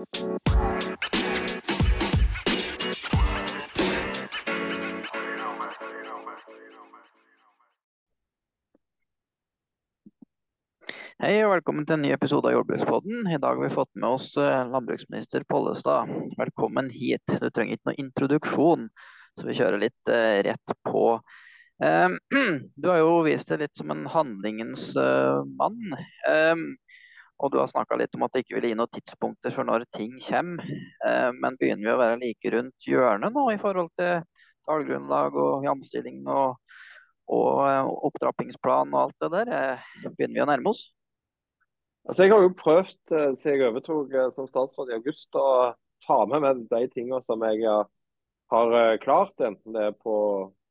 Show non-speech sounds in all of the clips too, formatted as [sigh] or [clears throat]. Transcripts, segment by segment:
Hei og velkommen til en ny episode av Jordbrukspodden. I dag har vi fått med oss eh, landbruksminister Pollestad. Velkommen hit. Du trenger ikke noe introduksjon, så vi kjører litt uh, rett på. Um, [clears throat] du har jo vist deg litt som en handlingens uh, mann. Og du har snakka litt om at det ikke vil gi noen tidspunkter for når ting kommer. Uh, men begynner vi å være like rundt hjørnet nå i forhold til tallgrunnlag og jamstilling og, og opptrappingsplan og alt det der? Begynner vi å nærme oss? Altså, Jeg har jo prøvd eh, siden jeg overtok eh, som statsråd i august å ta med meg de tingene som jeg har eh, klart, enten det er på,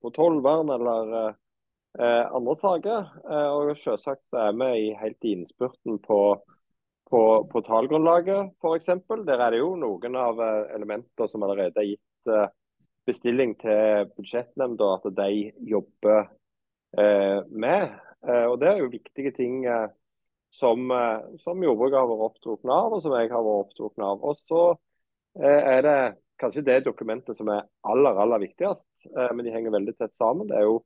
på tollvern eller eh, andre saker. Og selvsagt er vi helt i innspurten på, på, på tallgrunnlaget f.eks. Der er det jo noen av elementene som allerede er gitt bestilling til budsjettnemnda at de jobber eh, med. Og Det er jo viktige ting. Eh, som, eh, som jordbruket har vært opptatt av, og som jeg har vært opptatt av. Og så eh, er det kanskje det dokumentet som er aller, aller viktigst, eh, men de henger veldig tett sammen. Det er jo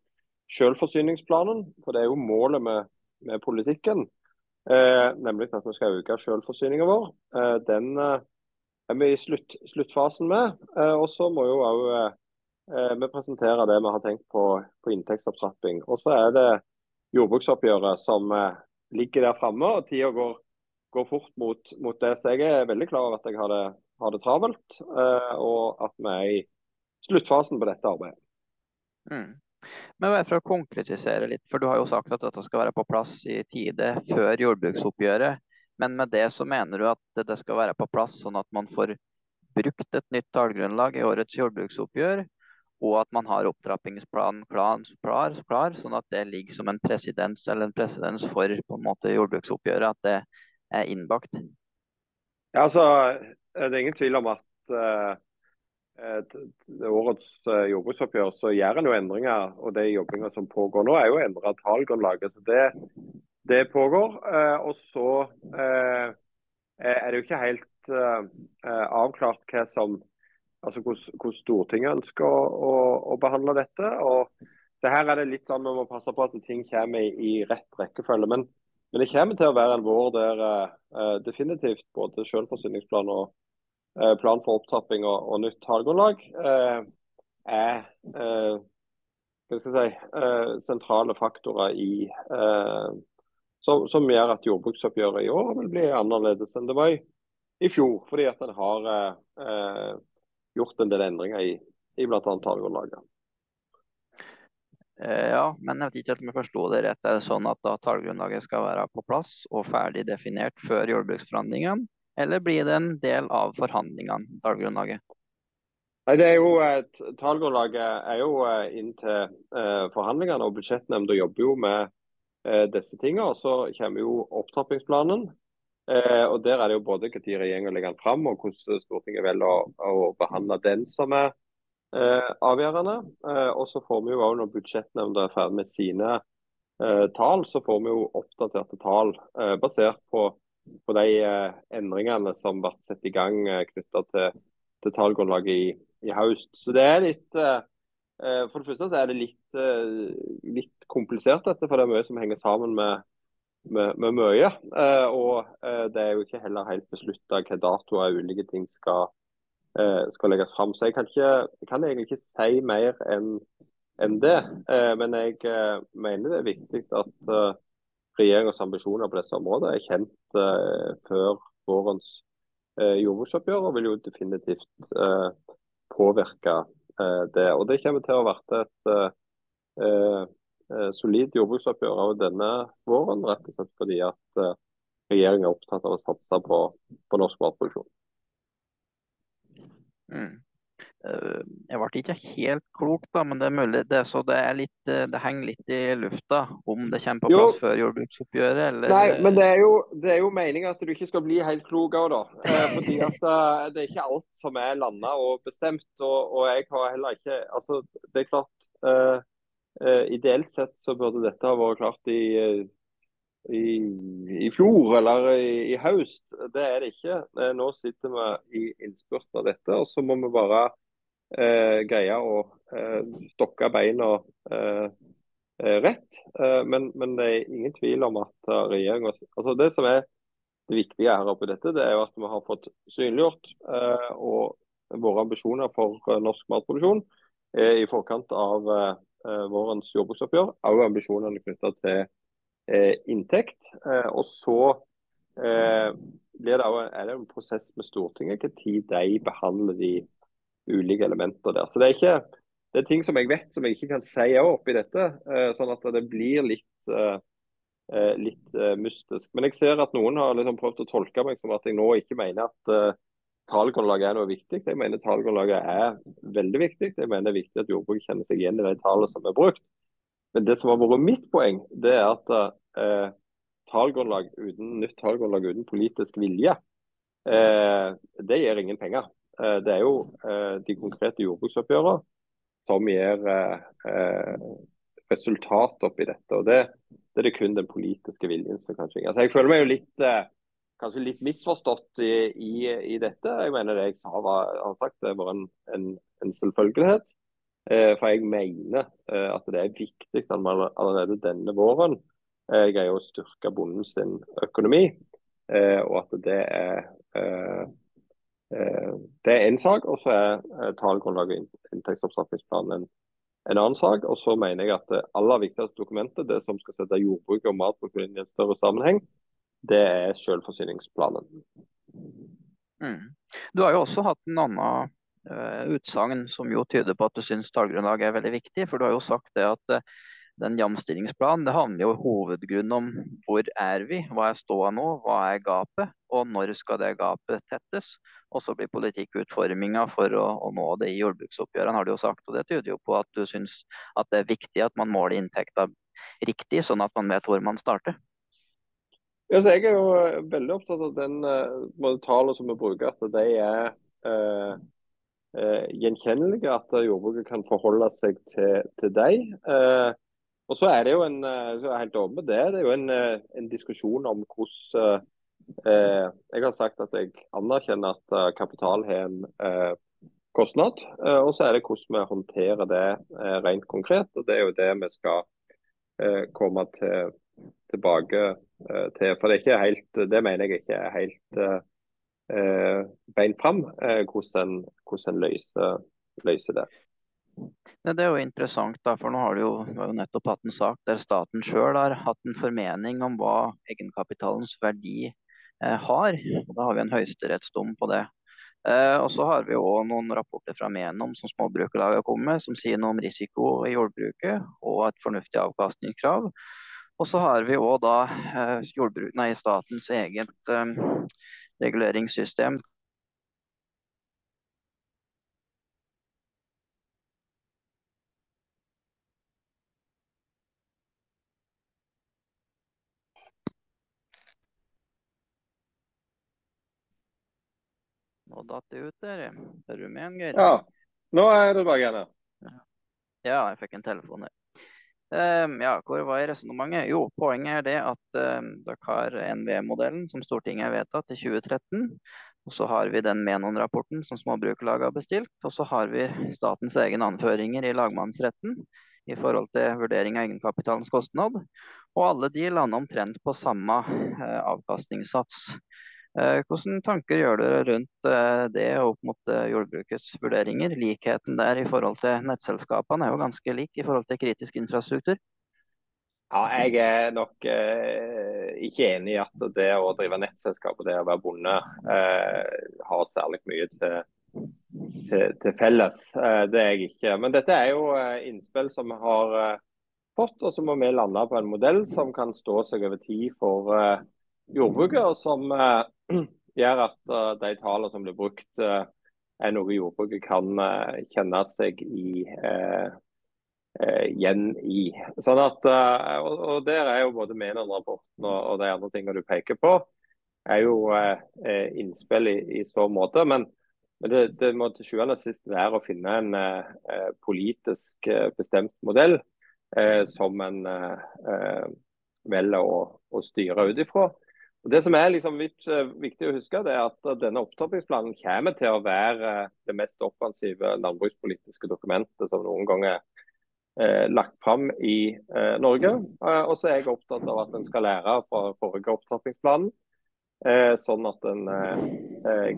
selvforsyningsplanen, for det er jo målet med, med politikken. Eh, nemlig at vi skal øke selvforsyninga vår. Eh, den eh, er vi i slutt, sluttfasen med. og så må jo òg vi presentere det vi har tenkt på, på inntektsopptrapping. Og så er det jordbruksoppgjøret som ligger der framme, og tida går, går, fort mot, mot, det. Så jeg er veldig klar over at jeg har det, har det travelt, og at vi er i sluttfasen på dette arbeidet. Mm. Men bare for å konkretisere litt, for Du har jo sagt at dette skal være på plass i tide før jordbruksoppgjøret. Men med det så mener du at det skal være på plass sånn at man får brukt et nytt tallgrunnlag i årets jordbruksoppgjør, og at man har opptrappingsplanen klar, klar, sånn at det ligger som en presedens eller en presedens for på en måte jordbruksoppgjøret, at det er innbakt? Ja, altså, Det er ingen tvil om at uh, årets uh, jordbruksoppgjør så gjør en jo endringer. og De jobbinga som pågår nå, er jo å endre tallgrunnlaget. så det, det pågår. Uh, og så er det jo ikke helt avklart hva som altså hvordan Stortinget ønsker å, å, å, behandle dette. og det her er det litt sånn Vi må passe på at ting kommer i, i rett rekkefølge. Men, men, det kommer til å være en vår der definitivt både selvforsyningsplan og plan for opptrapping og, og nytt tallgrunnlag uh, er jeg si, sentrale faktorer i som, som, gjør at jordbruksoppgjøret i år vil bli annerledes enn det var i, i fjor. Fordi at en har gjort en del endringer i, i bl.a. tallgrunnlaget. Eh, ja, men jeg vet ikke om jeg forsto det rett. Er det sånn at da tallgrunnlaget skal være på plass og ferdig definert før jordbruksforhandlingene, eller blir det en del av forhandlingene, tallgrunnlaget? Nei, det er jo, Tallgrunnlaget er jo eh, inn eh, forhandlingene, og budsjettnemnda jobber jo med eh, disse tingene. og Så kommer jo opptrappingsplanen, Eh, og Der er det jo både når regjeringa legger den fram, og hvordan Stortinget velger å, å behandle den som er eh, avgjørende. Eh, og så får vi jo også Når budsjettnemnda er ferdig med sine eh, tall, så får vi jo oppdaterte tall eh, basert på, på de eh, endringene som ble satt i gang eh, knytta til, til tallgrunnlaget i, i, høst. Så det er litt For det første så er det litt, litt komplisert, dette, for det er mye som henger sammen med med, med mye. Eh, og eh, det er jo ikke heller helt beslutta hvilke datoer ulike ting skal, eh, skal legges fram. Så jeg kan, ikke, jeg kan, egentlig ikke si mer enn en det. Eh, men jeg eh, mener det er viktig at regjeringens ambisjoner på disse områdene er kjent eh, før vårens eh, jordbruksoppgjør, og vil jo definitivt påvirke det. Og Det kommer til å bli et Eh, solid jordbruksoppgjør av denne våren, rett og slett fordi at eh, regjeringen er opptatt av å satse på, på norsk matproduksjon. Mm. Eh, jeg ble ikke helt klok, da, men det er mulig. Det, så det, er litt, det henger litt i lufta om det kommer på plass jo. før jordbruksoppgjøret? Eller? Nei, men det er jo, det er jo meningen at du ikke skal bli helt klok òg, da. fordi at det er ikke alt som er landa og bestemt. Og, og, jeg har heller ikke altså Det er klart Uh, ideelt sett så burde dette ha vært klart i, i, i, fjor eller i, i, høst. Det er det ikke. Nå sitter vi i innspurten av dette, og så må vi bare eh, greie å eh, stokke beina eh, rett. Men, men, det er ingen tvil om at regjeringa altså Det som er det viktige her oppi dette, det er jo at vi har fått synliggjort og våre ambisjoner for norsk matproduksjon i forkant av vårens jordbruksoppgjør. Også ambisjonene knytta til eh, inntekt. Eh, og så eh, blir det også, er det en prosess med Stortinget når de behandler de ulike elementer der. Så det er, ikke, det er ting som jeg vet som jeg ikke kan si oppi dette. Eh, sånn at det blir litt eh, eh, litt mystisk. Men jeg ser at noen har liksom prøvd å tolke meg som at jeg nå ikke mener at tallgrunnlaget er noe viktig. Jeg mener tallgrunnlaget er veldig viktig. Jeg mener det er viktig at jordbruket kjenner seg igjen i de tallene som er brukt. Men det som har vært mitt poeng, det er at eh, uten, nytt tallgrunnlag uten politisk vilje, eh, det gir ingen penger. Eh, det er jo eh, de konkrete jordbruksoppgjørene som gir eh, resultat oppi dette. og det, det, er det kun den politiske viljen som kan svinge. Altså, jeg føler meg jo litt, kanskje litt misforstått i, i, i, dette. Jeg mener det jeg sa var, har sagt, det var en, en, en selvfølgelighet. For jeg mener at det er viktig at man allerede denne våren greier å styrke bonden sin økonomi. Og at det er det er én sak, og så er tallgrunnlaget i inntektsopptrappingsplanen en, en, annen sak. Og så mener jeg at det aller viktigste dokumentet, det som skal sette jordbruket og matproduksjon i en større sammenheng, det er selvforsyningsplanen. Mm. Du har jo også hatt en annen uh, utsagn som jo tyder på at du syns tallgrunnlaget er veldig viktig. For du har jo sagt det at uh, den jamstillingsplanen det handler jo i hovedgrunnen om hvor er vi, hva er ståa nå, hva er gapet, og når skal det gapet tettes. Og så blir politikkutforminga for å, å, nå det i jordbruksoppgjørene, har du jo sagt. Og det tyder jo på at du syns at det er viktig at man måler inntekta riktig, sånn at man vet hvor man starter. Ja, jeg er jo veldig opptatt av den uh, tallene som vi bruker, at de er uh, uh, gjenkjennelige, at jordbruket kan forholde seg til, til dem. Eh, og så er det jo en, eh, så er helt åpen det, det er jo en, eh, en diskusjon om hvordan eh, Jeg har sagt at jeg anerkjenner at kapital har en eh, kostnad. Eh, og så er det hvordan vi håndterer det rent konkret. og Det er jo det vi skal komme til, tilbake til. For det, er ikke helt, det mener jeg ikke er helt Eh, bein fram eh, hvordan en løser, løser, det. Det er jo interessant, da, for nå har du jo, har jo nettopp hatt en sak der staten sjøl har hatt en formening om hva egenkapitalens verdi eh, har. Da har vi en høyesterettsdom på det. Eh, og så har vi òg noen rapporter fra Menom som Småbrukerlaget har kommet med, som sier noe om risiko i jordbruket og et fornuftig avkastningskrav. Og så har vi òg da eh, nei, statens eget eh, reguleringssystem. Nå datt det ut der. Er du med, Geir? Ja, nå er det bare igjen. Ja, jeg fikk en telefon der. Um, ja, hvor var resonnementet? Jo, poenget er det at um, dere har NVE-modellen som Stortinget har vedtatt i 2013. Og så har vi den Menon-rapporten som Småbrukerlaget har bestilt. Og så har vi statens egne anføringer i lagmannsretten i forhold til vurdering av egenkapitalens kostnad. Og alle de lander omtrent på samme uh, avkastningssats. Eh, Hvilke tanker gjør dere rundt eh, det opp mot eh, jordbrukets vurderinger? Likheten der i forhold til nettselskapene er jo ganske lik i forhold til kritisk infrastruktur. Ja, jeg er nok eh, ikke enig i at det å drive nettselskap og det å være bonde eh, har særlig mye til, til, til felles. Eh, det er jeg ikke. Men dette er jo innspill som vi har fått, og så må vi lande på en modell som kan stå seg over tid for jordbruket, og som gjør at uh, de tallene som blir brukt, uh, er noe jordbruket kan uh, kjenne seg i, igjen i. Sånn at, og, og, Der er jo både Menon-rapporten og, og, de andre tingene du peker på, er jo innspill i, i så måte. Men, men det, det, må til sjuende og sist være å finne en politisk bestemt modell som en velger å, å styre ut ifra. Det som er liksom viktig å huske, det er at denne opptrappingsplanen kommer til å være det mest offensive landbrukspolitiske dokumentet som noen gang er eh, lagt fram i eh, Norge. Eh, og så er jeg opptatt av at en skal lære fra forrige opptrappingsplanen, sånn at en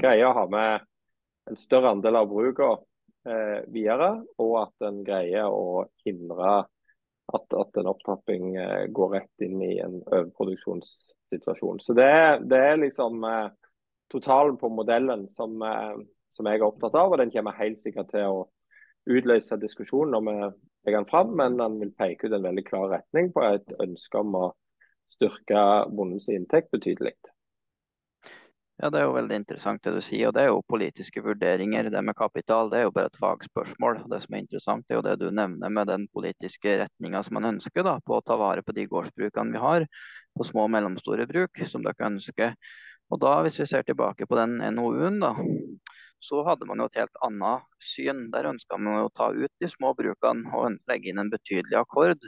greier å ha med en større andel av brukene eh, videre, og at en greier å hindre at, at en opptrapping eh, går rett inn i en overproduksjonssituasjon. Så det, det er liksom eh, totalen på modellen som, som, jeg er opptatt av, og den kommer helt sikkert til å utløse diskusjon når vi legger den fram, men den vil peke ut en veldig klar retning på et ønske om å styrke bondens inntekt betydelig. Ja, Det er jo veldig interessant det du sier. og Det er jo politiske vurderinger. Det med kapital det er jo bare et fagspørsmål. Det som er interessant, er jo det du nevner med den politiske retninga som man ønsker da, på å ta vare på de gårdsbrukene vi har, på små og mellomstore bruk, som dere ønsker. Og da, Hvis vi ser tilbake på den NOU-en, da, så hadde man jo et helt annet syn. Der ønska man jo å ta ut de små brukene og legge inn en betydelig akkord,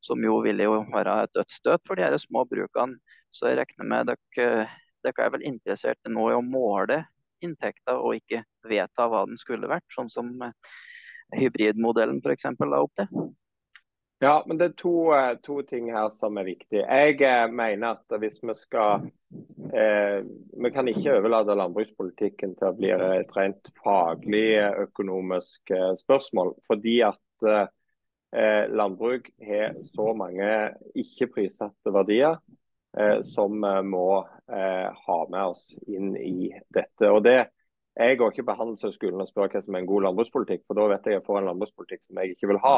som jo ville jo være et dødsstøt for de her små brukene. Så jeg regner med dere dere er vel interessert nå i å måle inntekta og ikke vedta hva den skulle vært, sånn som eh, hybridmodellen f.eks. la opp til? Ja, men det er to, eh, to, ting her som er viktig. Jeg eh, mener at hvis vi skal eh, Vi kan ikke overlate landbrukspolitikken til å bli et rent faglig økonomisk spørsmål. Fordi at eh, landbruk har så mange ikke prissatte verdier som vi må eh, ha med oss inn i dette. Og det, Jeg går ikke på Handelshøyskolen og spør hva som er en god landbrukspolitikk, for da vet jeg jeg får en landbrukspolitikk som jeg ikke vil ha.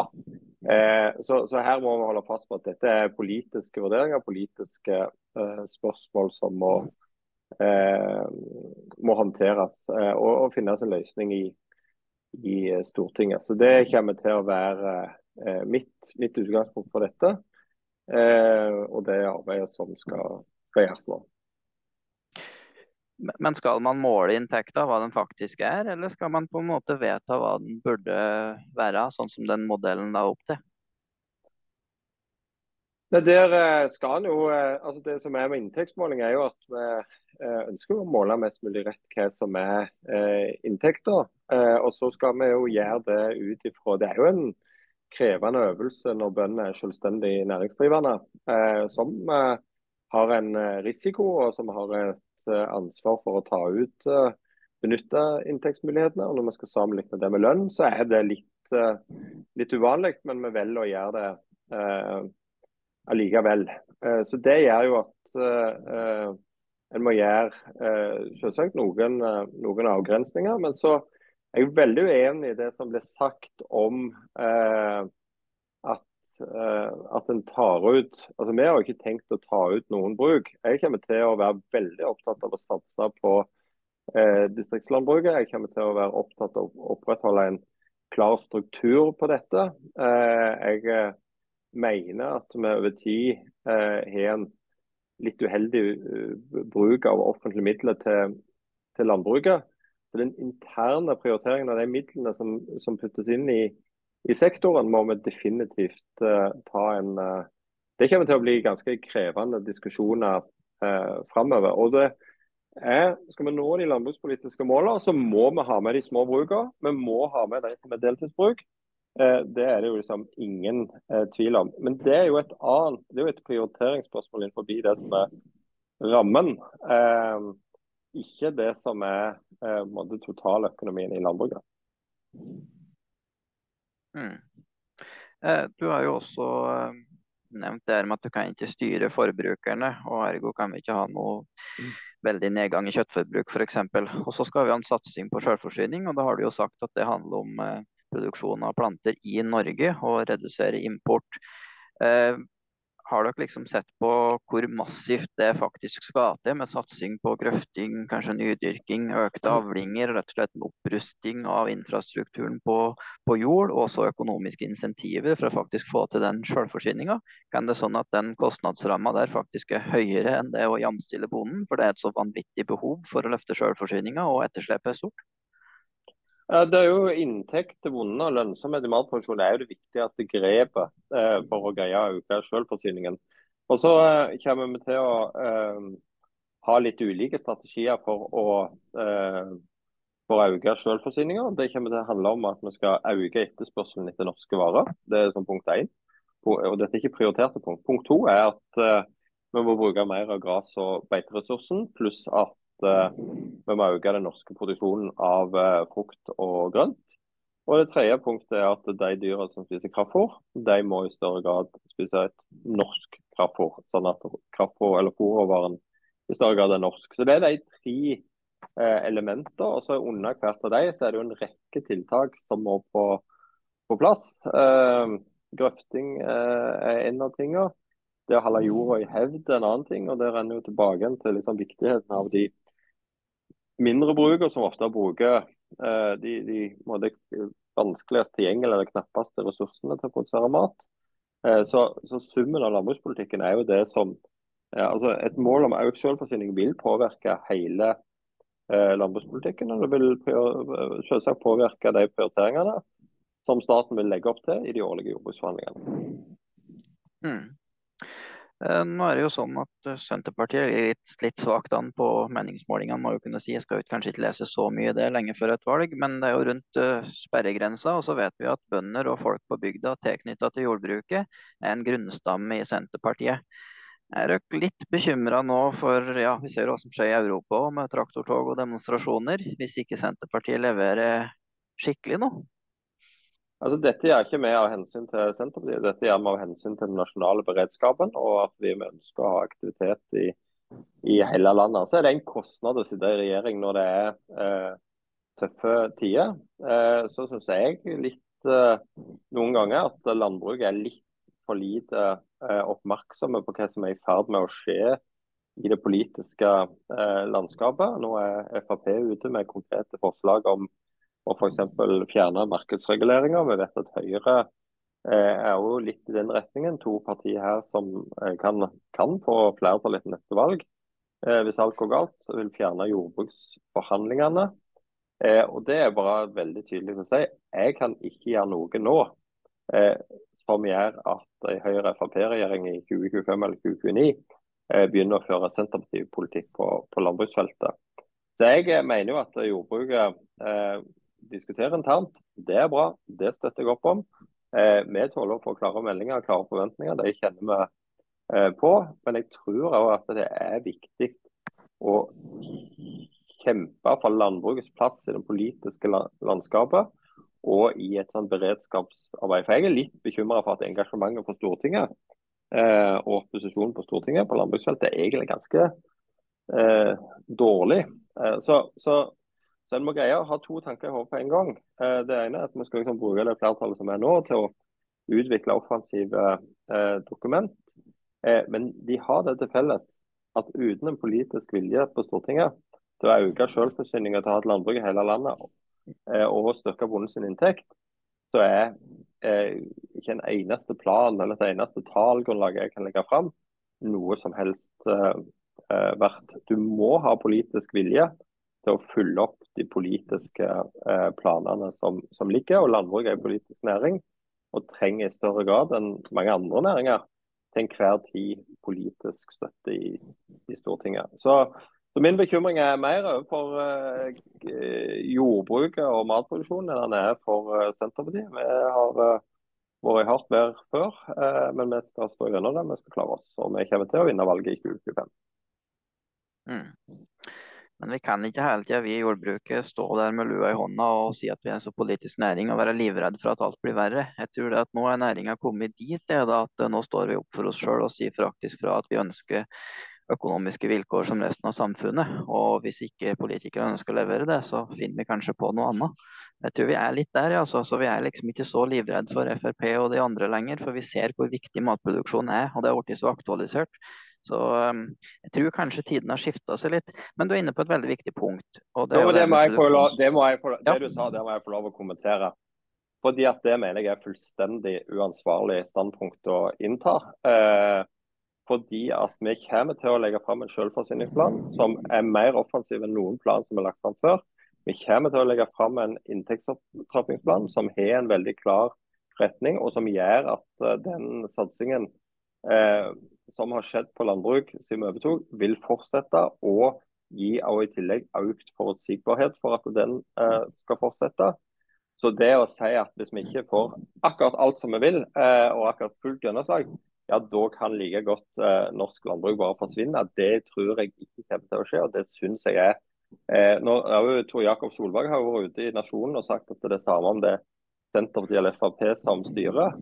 Eh, så, så, her må vi holde fast på at dette er politiske vurderinger, politiske eh, spørsmål som må, eh, må håndteres eh, og, og, finnes en løsning i, i Stortinget. Så Det kommer til å være mitt, mitt utgangspunkt for dette. Eh, og det arbeidet som skal gjøres nå. Men skal man måle inntekta, hva den faktisk er, eller skal man på en måte vedta hva den burde være, sånn som den modellen la opp til? Det, der eh, skal jo, eh, altså det som er med inntektsmåling, er jo at vi ønsker å måle mest mulig rett hva som er inntekter. Og så skal vi jo gjøre det ut ifra Det er jo en krevende øvelse når bøndene er selvstendig næringsdrivende, eh, som eh, har en eh, risiko og som har et eh, ansvar for å ta ut eh, benytte inntektsmulighetene. Og Når vi skal sammenligne det med lønn, så er det litt, eh, litt uvanlig, men vi velger å gjøre det allikevel. så Det gjør jo at en må gjøre selvsagt noen, noen avgrensninger. men så jeg er veldig uenig i det som ble sagt om eh, at, eh, at en tar ut altså Vi har jo ikke tenkt å ta ut noen bruk. Jeg kommer til å være veldig opptatt av å satse på eh, distriktslandbruket. Jeg kommer til å være opptatt av å opprettholde en klar struktur på dette. Eh, jeg eh, mener at vi over tid eh, har en litt uheldig bruk av offentlige midler til, til landbruket. Så Den interne prioriteringen av de midlene som, som puttes inn i, i, sektoren, må vi definitivt uh, ta en uh, Det kommer til å bli ganske krevende diskusjoner uh, framover. Og det er, skal vi nå de landbrukspolitiske målene, så må vi ha med de små brukene. Vi må ha med de som er deltidsbruk. Det er det jo liksom ingen tvil om. Men det er jo et annet, det er jo et prioriteringsspørsmål innenfor det som er rammen. Uh, ikke det som er eh, totaløkonomien i landbruket. Mm. Eh, du har jo også eh, nevnt det med at du kan ikke styre forbrukerne, og ergo kan vi ikke ha noe mm. veldig nedgang i kjøttforbruk f.eks. Og så skal vi ha en satsing på selvforsyning, og da har du jo sagt at det handler om eh, produksjon av planter i Norge og redusere import. Har dere liksom sett på hvor massivt det faktisk skal til med satsing på grøfting, kanskje nydyrking, økte avlinger, rett og slett en opprusting av infrastrukturen på, på jord, og også økonomiske insentiver for å faktisk få til den selvforsyninga? Kan det sånn at den kostnadsramma der faktisk er høyere enn det å jamstille bonden, for det er et så vanvittig behov for å løfte selvforsyninga, og etterslepet er stort? Det er jo Inntekt til bonden og lønnsomhet i matproduksjon er jo det viktigste grepet eh, for å greie å øke selvforsyningen. Og så uh, kommer vi til å uh, ha litt ulike strategier for å, for å øke selvforsyninga. Det kommer til å handle om at vi skal øke etterspørselen etter norske varer. Det er som punkt én. Og dette er ikke prioriterte punkt. Punkt to er at vi må bruke mer av gress- og beiteressursen, pluss at vi må øke den norske produksjonen av frukt og grønt. Og Det tredje punktet er at de dyra som spiser kraftfôr, de må i større grad spise et norsk kraftfôr. Sånn at kraftfôr eller fôrråvaren i større grad er norsk. Så Det er de tre eh, elementene. og så Under hvert av de så er det jo en rekke tiltak som må på, på plass. Eh, grøfting eh, er en av tingene. Det å holde jorda i hevd er en annen ting. og Det renner jo tilbake til liksom viktigheten av de mindre brukere som ofte bruker eh, de, de måtte, vanskeligst tilgjengelige eller knappeste ressursene til å produsere mat. Eh, så, så, summen av landbrukspolitikken er jo det som altså Et mål om økt selvforsyning vil påvirke hele eh, landbrukspolitikken. Og det vil selvsagt påvirke de prioriteringene som staten vil legge opp til i de årlige jordbruksforhandlingene. Mm. Eh, nå er det jo sånn at eh, Senterpartiet er litt, litt svakt an på meningsmålingene. må jo kunne si. Jeg skal kanskje ikke lese så mye det lenge før et valg, men det er jo rundt uh, sperregrensa. Og så vet vi at bønder og folk på bygda tilknytta til jordbruket er en grunnstamme i Senterpartiet. Er dere litt bekymra nå for ja, vi ser hva som skjer i Europa med traktortog og demonstrasjoner, hvis ikke Senterpartiet leverer skikkelig nå? Altså, dette gjør ikke vi av hensyn til Senterpartiet, dette gjør vi av hensyn til den nasjonale beredskapen og at vi ønsker å ha aktivitet i, i hele landet. Så er det en kostnad å sitte i regjering når det er eh, tøffe tider. Eh, så syns jeg litt eh, noen ganger at landbruket er litt for lite eh, oppmerksomme på hva som er i ferd med å skje i det politiske eh, landskapet. Nå er Frp ute med konkrete forslag om og f.eks. fjerne markedsreguleringer. Vi vet at Høyre eh, er jo litt i den retningen. To partier her som eh, kan, kan få flertall etter neste valg. Eh, hvis alt går galt, vil fjerne jordbruksforhandlingene. og Det er bare veldig tydelig å si. Jeg kan ikke gjøre noe nå som gjør at en Høyre-Frp-regjering i 2025 eller 2029 begynner å føre Senterpartipolitikk på, på landbruksfeltet. Så Jeg mener jo at jordbruket diskutere internt. Det er bra, det støtter jeg opp om. Eh, vi tåler å få klare meldinger og klare forventninger, det kjenner vi eh, på. Men jeg tror òg at det er viktig å kjempe for landbrukets plass i det politiske landskapet og i et sånt beredskapsarbeid. For Jeg er litt bekymra for at engasjementet for Stortinget eh, og opposisjonen på Stortinget på landbruksfeltet er egentlig ganske eh, dårlig. Eh, så, så så En må greie å ha to tanker i hodet på en gang. Eh, det ene er at vi skal liksom bruke det flertallet som er nå, til å utvikle offensive eh, dokument. Eh, men de har det til felles at uten en politisk vilje på Stortinget til å øke selvforsyninga til å ha et landbruk i hele landet og styrke bondens inntekt, så er ikke en eneste plan eller et eneste tallgrunnlag jeg kan legge fram, noe som helst verdt. Du må ha politisk vilje til å følge opp de politiske eh, planene som, som, ligger. og Landbruk er en politisk næring og trenger i større grad enn mange andre næringer til enhver tid politisk støtte i, i Stortinget. Så, så, Min bekymring er mer for eh, jordbruket og matproduksjonen enn den er for eh, Senterpartiet. Vi har eh, vært i hardt vær før, eh, men vi skal stå gjennom det. Vi skal klare oss. Og vi kommer til å vinne valget i 2025. Mm. Men vi kan ikke hele tida vi i jordbruket stå der med lua i hånda og si at vi er så politisk næring og være livredd for at alt blir verre. Jeg tror at nå er næringa kommet dit det da, at nå står vi opp for oss sjøl og sier faktisk fra at vi ønsker økonomiske vilkår som resten av samfunnet. Og hvis ikke politikerne ønsker å levere det, så finner vi kanskje på noe annet. Jeg tror vi er litt der, ja. Så, så vi er liksom ikke så livredd for Frp og de andre lenger. For vi ser hvor viktig matproduksjon er, og det har blitt så aktualisert. Så um, jeg tror kanskje tiden har skifta seg litt. Men du er inne på et veldig viktig punkt. det, jo, det, må lov, det, må jeg få, det du sa, det må jeg få lov å kommentere. Fordi at Det mener jeg er fullstendig uansvarlig standpunkt å innta. Eh, fordi at vi kommer til å legge fram en selvforsyningsplan som er mer offensiv enn noen plan som er lagt fram før. Vi kommer til å legge fram en inntektsopptrappingsplan som har en veldig klar retning, og som gjør at uh, den satsingen uh, som har skjedd på landbruk siden vi overtok, vil fortsette. og gi i tillegg økt forutsigbarhet for at den eh, skal fortsette. Så det å si at hvis vi ikke får akkurat alt som vi vil, eh, og akkurat fullt gjennomslag, ja, da kan like godt eh, norsk landbruk bare forsvinne. Det tror jeg ikke kommer til å skje, og det syns jeg er eh, jeg Tor Jakob Solberg har vært ute i Nasjonen og sagt at det er det samme om det er Senterpartiet eller Frp som styrer.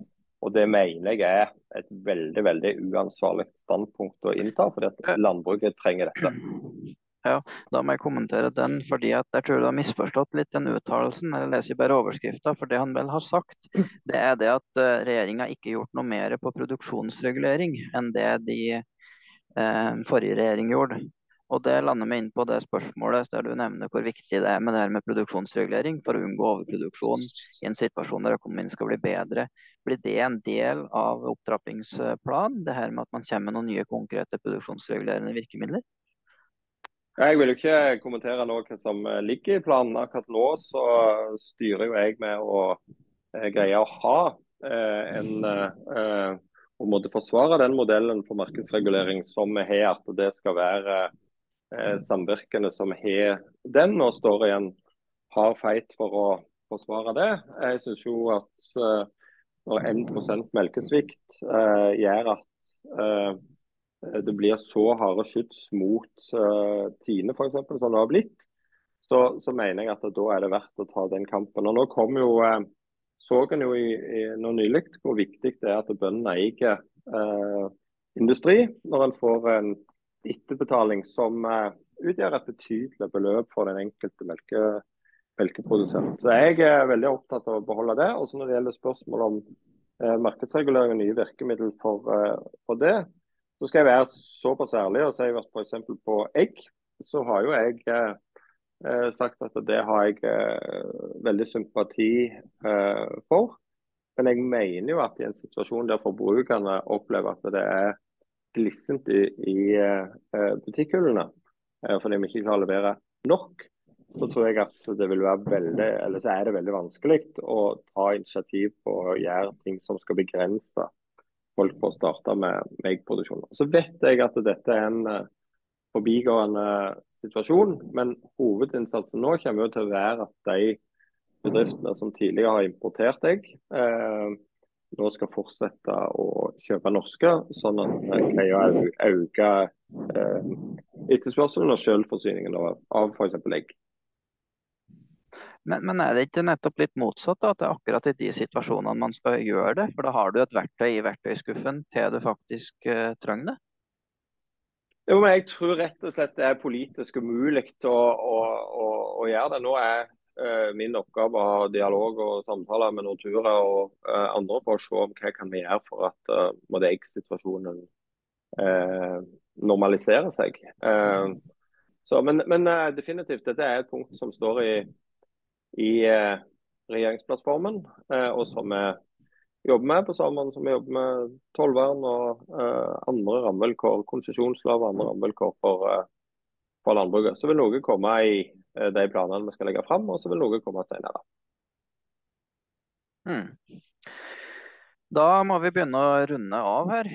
Og Det mener jeg er et veldig veldig uansvarlig standpunkt å innta, fordi at landbruket trenger dette. Ja, da må jeg kommentere den, fordi at jeg tror du har misforstått litt den uttalelsen. Jeg leser bare overskrifta. For det han vel har sagt, det er det at eh, regjeringa ikke har gjort noe mer på produksjonsregulering enn det de uh, forrige regjering gjorde. Og Det lander meg inn på det spørsmålet der du nevner hvor viktig det er med det her med produksjonsregulering for å unngå overproduksjon i en situasjon der økonomien skal bli bedre. Blir det en del av opptrappingsplanen, det her med at man kommer med noen nye konkrete produksjonsregulerende virkemidler? Jeg vil jo ikke kommentere noe som eh, ligger i planen. Akkurat nå så styrer jo jeg med å eh, greie å ha eh, en eh, å måtte forsvare den modellen for markedsregulering som vi har. At det skal være eh, samvirkende som har den, og står i en hard feit for å forsvare det. Jeg synes jo at eh, når 1 melkesvikt gjør at Eh, det blir så harde skyts mot Tine f.eks., som det har blitt, så, så, mener jeg at da er det verdt å ta den kampen. Og Nå kom jo, så en jo i, i, nå nylig hvor viktig det er at bøndene eier eh, industri, når en får en etterbetaling som uh, utgjør et betydelig beløp for den enkelte melke, melkeprodusent. Så Jeg er veldig opptatt av å beholde det. Også når det gjelder spørsmål om markedsregulering og nye virkemidler for, for det, så skal jeg være såpass ærlig og si at f.eks. på egg, så har jo jeg eh, eh, sagt at det har jeg eh, veldig sympati eh, for. Men jeg mener jo at i en situasjon der forbrukerne opplever at det er glissent i, i eh, butikkhyllene eh, fordi vi ikke klarer å levere nok, så tror jeg at det vil være veldig, eller så er det veldig vanskelig å ta initiativ å gjøre ting som skal begrense folk får starte med, eggproduksjon. Så vet jeg at dette er en forbigående situasjon, men hovedinnsatsen nå kommer jo til å være at de bedriftene som tidligere har importert egg, uh, nå skal fortsette å kjøpe norske, sånn at en greier å øke eh, etterspørselen og selvforsyningen av, av f.eks. egg. Men, men, er det ikke nettopp litt motsatt, da, at det er akkurat i de situasjonene man skal gjøre det? For da har du et verktøy i verktøyskuffen til du faktisk eh, trenger det? Jo, men Jeg tror rett og slett det er politisk umulig å, å, å, å gjøre det. Nå er min oppgave å ha dialog og samtaler med Nortura og uh, andre for å se om hva kan vi gjøre for at eggsituasjonen uh, normaliserer seg. Så, men, men definitivt, dette er et punkt som står i i eh, regjeringsplattformen, eh, og som vi jobber med på sammen som vi jobber med tollvern og eh, andre rammevilkår, konsesjonslov og andre rammevilkår for, for, landbruket. Så vil noe komme i de planene vi skal legge fram, og så vil noe komme senere. Hmm. Da må vi begynne å runde av her.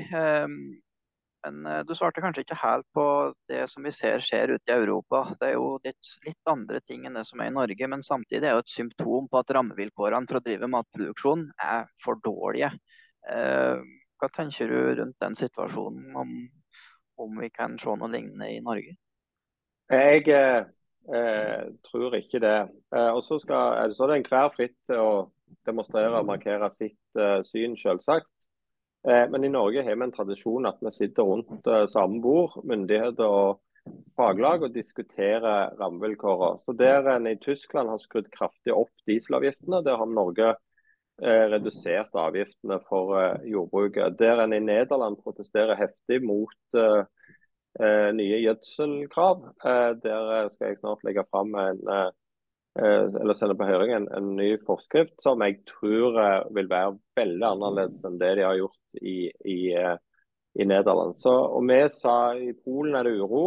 Men eh, du svarte kanskje ikke helt på det som vi ser skjer ute i Europa. Det er jo litt, litt, andre ting enn det som er i Norge, men samtidig er det et symptom på at rammevilkårene for å drive matproduksjon er for dårlige. Eh, hva tenker du rundt den situasjonen, om, om vi kan se noe lignende i Norge? Jeg eh, tror ikke det. Eh, og så er det enhver fritt til å demonstrere og markere sitt eh, syn, selvsagt. Eh, men i Norge har vi en tradisjon at vi sitter rundt eh, samme bord, myndigheter og faglag, og diskuterer rammevilkårene. Så Der en i Tyskland har skrudd kraftig opp dieselavgiftene, der har Norge eh, redusert avgiftene for jordbruket. Der en i Nederland protesterer heftig mot nye gjødselkrav. Der skal jeg snart legge fram en Eh, eller sende på høring en, en, ny forskrift som jeg tror eh, vil være veldig annerledes enn det de har gjort i, i, eh, i Nederland. Så, og vi sa I Polen er det uro.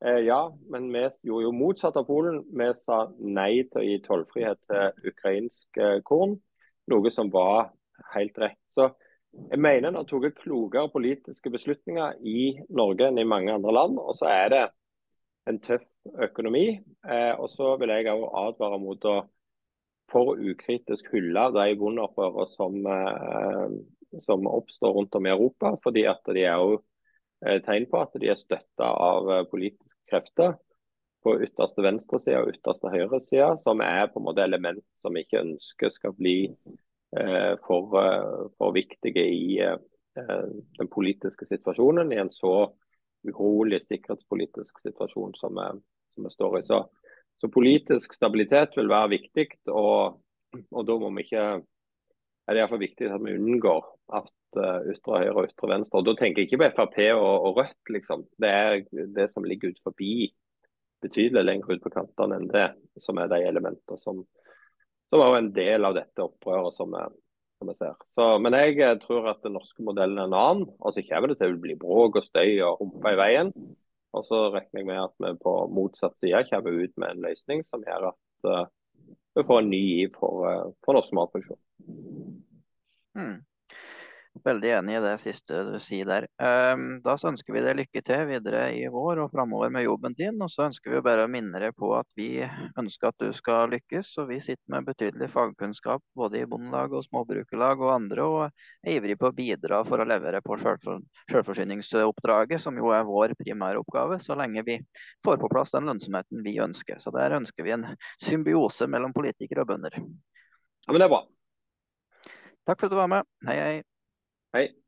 Eh, ja, men vi gjorde jo motsatt av Polen. Vi sa nei til å gi tollfrihet til ukrainsk eh, korn, noe som var helt rett. Så jeg mener en har tatt klokere politiske beslutninger i Norge enn i mange andre land. Og så er det en tøff økonomi. Eh, og så vil jeg òg advare mot å for ukritisk hylle de bondeopprørene som, eh, som, oppstår rundt om i Europa. fordi at de er jo eh, tegn på at de er støtta av eh, politiske krefter på ytterste venstresida og ytterste høyresida, som er på en måte element som ikke ønsker skal bli for, eh, for, viktige i eh, den politiske situasjonen i en så urolig sikkerhetspolitisk situasjon som vi, som vi står i. Så, så, politisk stabilitet vil være viktig, og, og da må vi ikke er det iallfall viktig at vi unngår at ytre høyre og ytre venstre. og Da tenker jeg ikke på Frp og, og Rødt, liksom. Det er det som ligger ut forbi betydelig lenger ut på kantene enn det, som er de elementene som, som er en del av dette opprøret som vi, som vi ser. Så, men jeg eh, tror at den norske modellen er en annen. og Så kommer det til å bli bråk og støy og humper i veien. Og så regner jeg med at vi på motsatt side kommer ut med en løsning som gjør at uh, vi får en ny giv for, uh, for norsk matproduksjon. Mm. Veldig enig i det siste du sier der. Ehm, da så ønsker vi deg lykke til videre i vår og framover med jobben din. Og så ønsker vi bare å minne deg på at vi ønsker at du skal lykkes. Og vi sitter med betydelig fagkunnskap både i bondelag og småbrukerlag og andre, og er ivrig på å bidra for å levere på selvforsyningsoppdraget, som jo er vår primære oppgave, så lenge vi får på plass den lønnsomheten vi ønsker. Så der ønsker vi en symbiose mellom politikere og bønder. Ja, men det er bra. Takk for at du var med. Hei, hei. Hei.